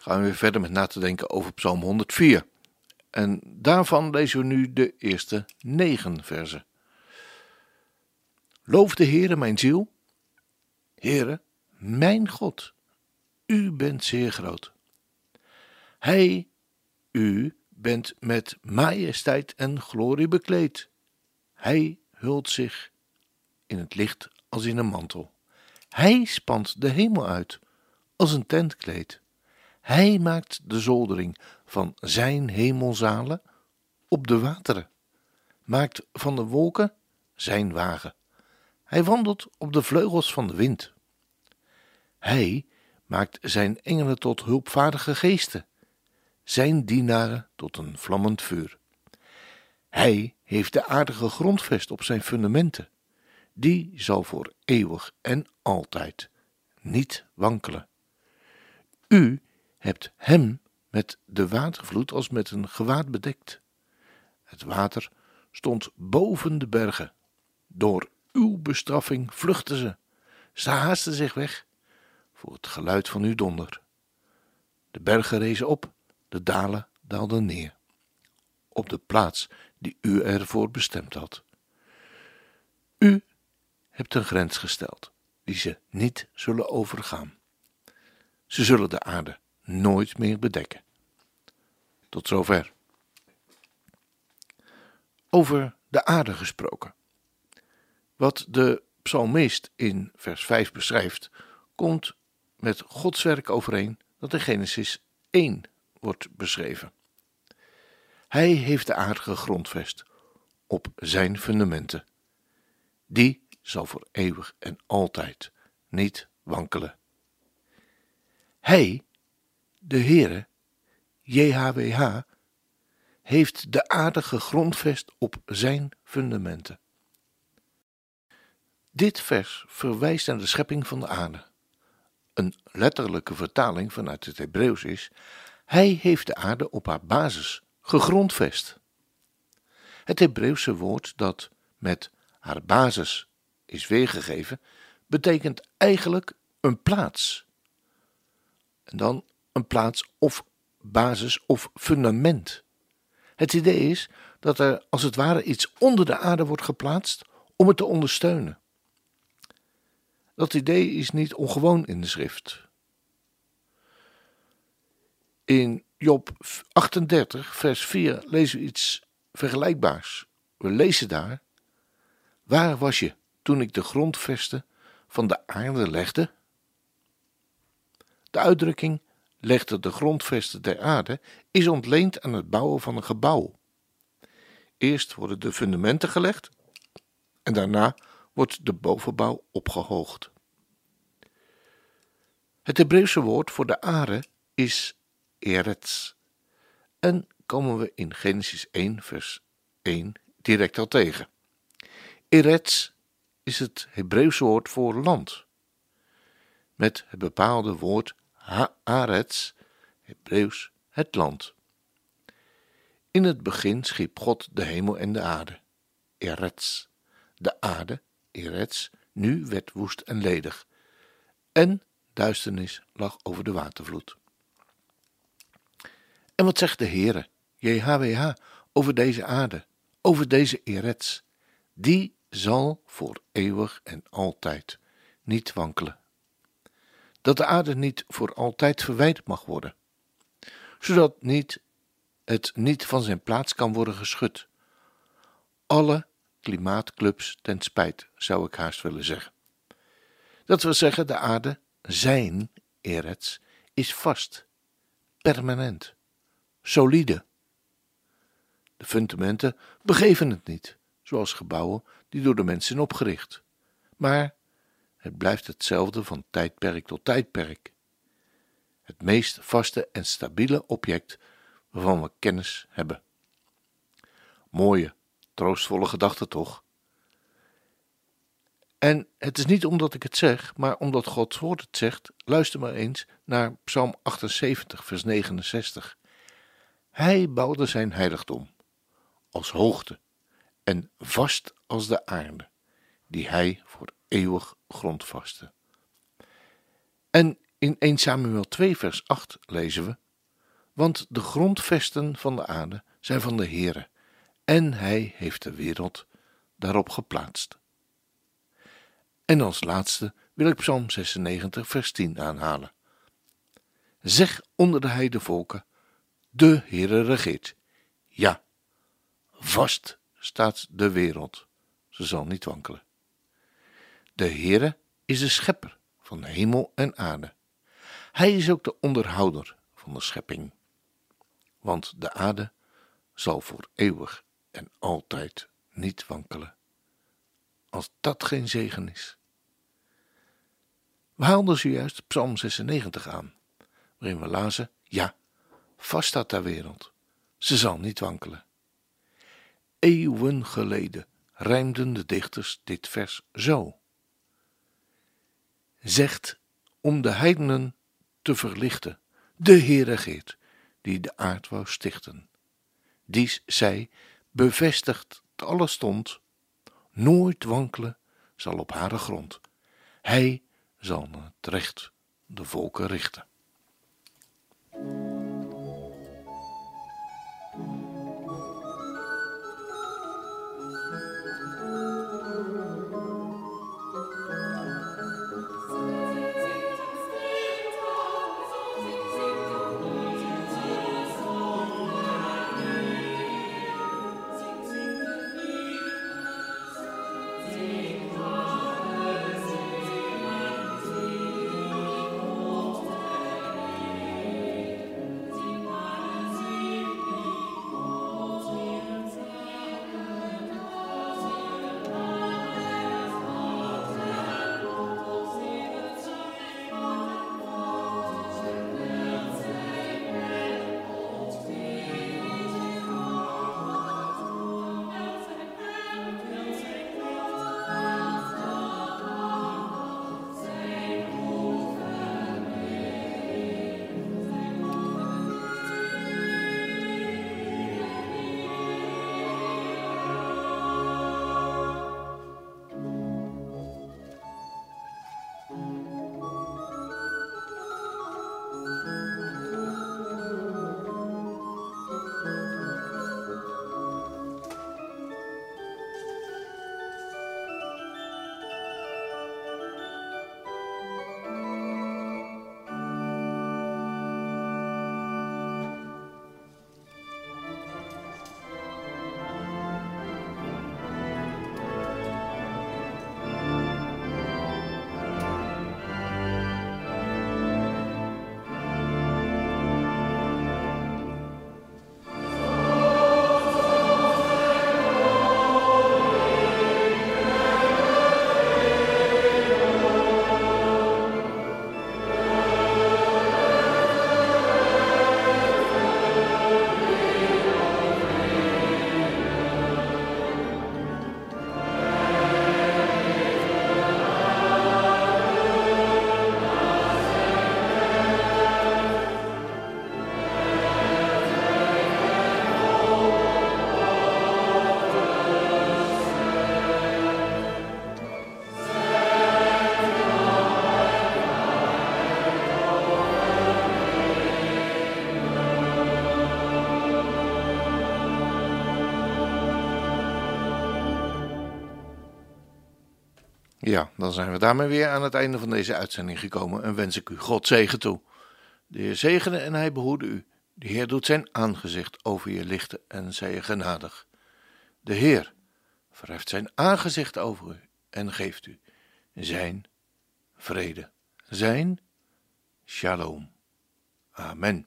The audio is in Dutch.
gaan we weer verder met na te denken over Psalm 104. En daarvan lezen we nu de eerste negen versen. Loof de Heere, mijn ziel. Heere, mijn God, u bent zeer groot. Hij, u, bent met majesteit en glorie bekleed. Hij hult zich in het licht als in een mantel. Hij spant de hemel uit als een tentkleed. Hij maakt de zoldering van zijn hemelzalen op de wateren, maakt van de wolken zijn wagen. Hij wandelt op de vleugels van de wind. Hij maakt zijn engelen tot hulpvaardige geesten, zijn dienaren tot een vlammend vuur. Hij heeft de aardige grondvest op zijn fundamenten. Die zal voor eeuwig en altijd niet wankelen. U hebt hem met de watervloed als met een gewaad bedekt. Het water stond boven de bergen. Door uw bestraffing vluchtten ze. Ze haasten zich weg voor het geluid van uw donder. De bergen rezen op, de dalen daalden neer. Op de plaats die u ervoor bestemd had. U hebt een grens gesteld die ze niet zullen overgaan. Ze zullen de aarde nooit meer bedekken. Tot zover. Over de aarde gesproken. Wat de psalmist in vers 5 beschrijft, komt met Gods werk overeen dat in Genesis 1 wordt beschreven. Hij heeft de aarde gegrondvest op zijn fundamenten. Die zal voor eeuwig en altijd niet wankelen. Hij de Heere, JHWH, heeft de aarde gegrondvest op zijn fundamenten. Dit vers verwijst naar de schepping van de aarde. Een letterlijke vertaling vanuit het Hebreeuws is: Hij heeft de aarde op haar basis gegrondvest. Het Hebreeuwse woord dat met haar basis is weergegeven, betekent eigenlijk een plaats. En dan een plaats of basis of fundament. Het idee is dat er als het ware iets onder de aarde wordt geplaatst om het te ondersteunen. Dat idee is niet ongewoon in de schrift. In Job 38, vers 4 lezen we iets vergelijkbaars. We lezen daar: Waar was je toen ik de grondvesten van de aarde legde? De uitdrukking legde de grondvesten der aarde is ontleend aan het bouwen van een gebouw. Eerst worden de fundamenten gelegd en daarna wordt de bovenbouw opgehoogd. Het Hebreeuwse woord voor de aarde is eretz en komen we in Genesis 1 vers 1 direct al tegen. Eretz is het Hebreeuwse woord voor land. Met het bepaalde woord Haaretz, Hebreeuws het land. In het begin schiep God de hemel en de aarde, Eretz. De aarde, Eretz, nu werd woest en ledig, en duisternis lag over de watervloed. En wat zegt de Heere, JHWH, over deze aarde, over deze Eretz? Die zal voor eeuwig en altijd niet wankelen dat de aarde niet voor altijd verwijderd mag worden, zodat niet, het niet van zijn plaats kan worden geschud. Alle klimaatclubs ten spijt, zou ik haast willen zeggen. Dat wil zeggen, de aarde, zijn erets, is vast, permanent, solide. De fundamenten begeven het niet, zoals gebouwen die door de mensen zijn opgericht, maar het blijft hetzelfde van tijdperk tot tijdperk. Het meest vaste en stabiele object waarvan we kennis hebben. Mooie, troostvolle gedachten toch? En het is niet omdat ik het zeg, maar omdat Gods woord het zegt. Luister maar eens naar Psalm 78, vers 69. Hij bouwde zijn heiligdom als hoogte en vast als de aarde, die hij voor eeuwig grondvaste. En in 1 Samuel 2, vers 8 lezen we: Want de grondvesten van de aarde zijn van de Heere, en hij heeft de wereld daarop geplaatst. En als laatste wil ik Psalm 96, vers 10 aanhalen. Zeg onder de heidevolken, de Heere regeert. Ja, vast staat de wereld, ze zal niet wankelen. De Heere is de schepper van hemel en aarde. Hij is ook de onderhouder van de schepping. Want de aarde zal voor eeuwig en altijd niet wankelen. Als dat geen zegen is. We haalden zojuist Psalm 96 aan, waarin we lazen: Ja, vast staat de wereld, ze zal niet wankelen. Eeuwen geleden rijmden de dichters dit vers zo: Zegt om de heidenen te verlichten, de Heere geert, die de aard wou stichten. Dies zij bevestigt alles stond, nooit wankelen zal op hare grond. Hij zal het recht de volken richten. Ja, dan zijn we daarmee weer aan het einde van deze uitzending gekomen en wens ik u God zegen toe. De Heer zegene en hij behoede u. De Heer doet zijn aangezicht over je lichten en zij je genadig. De Heer verheft zijn aangezicht over u en geeft u zijn vrede, zijn shalom. Amen.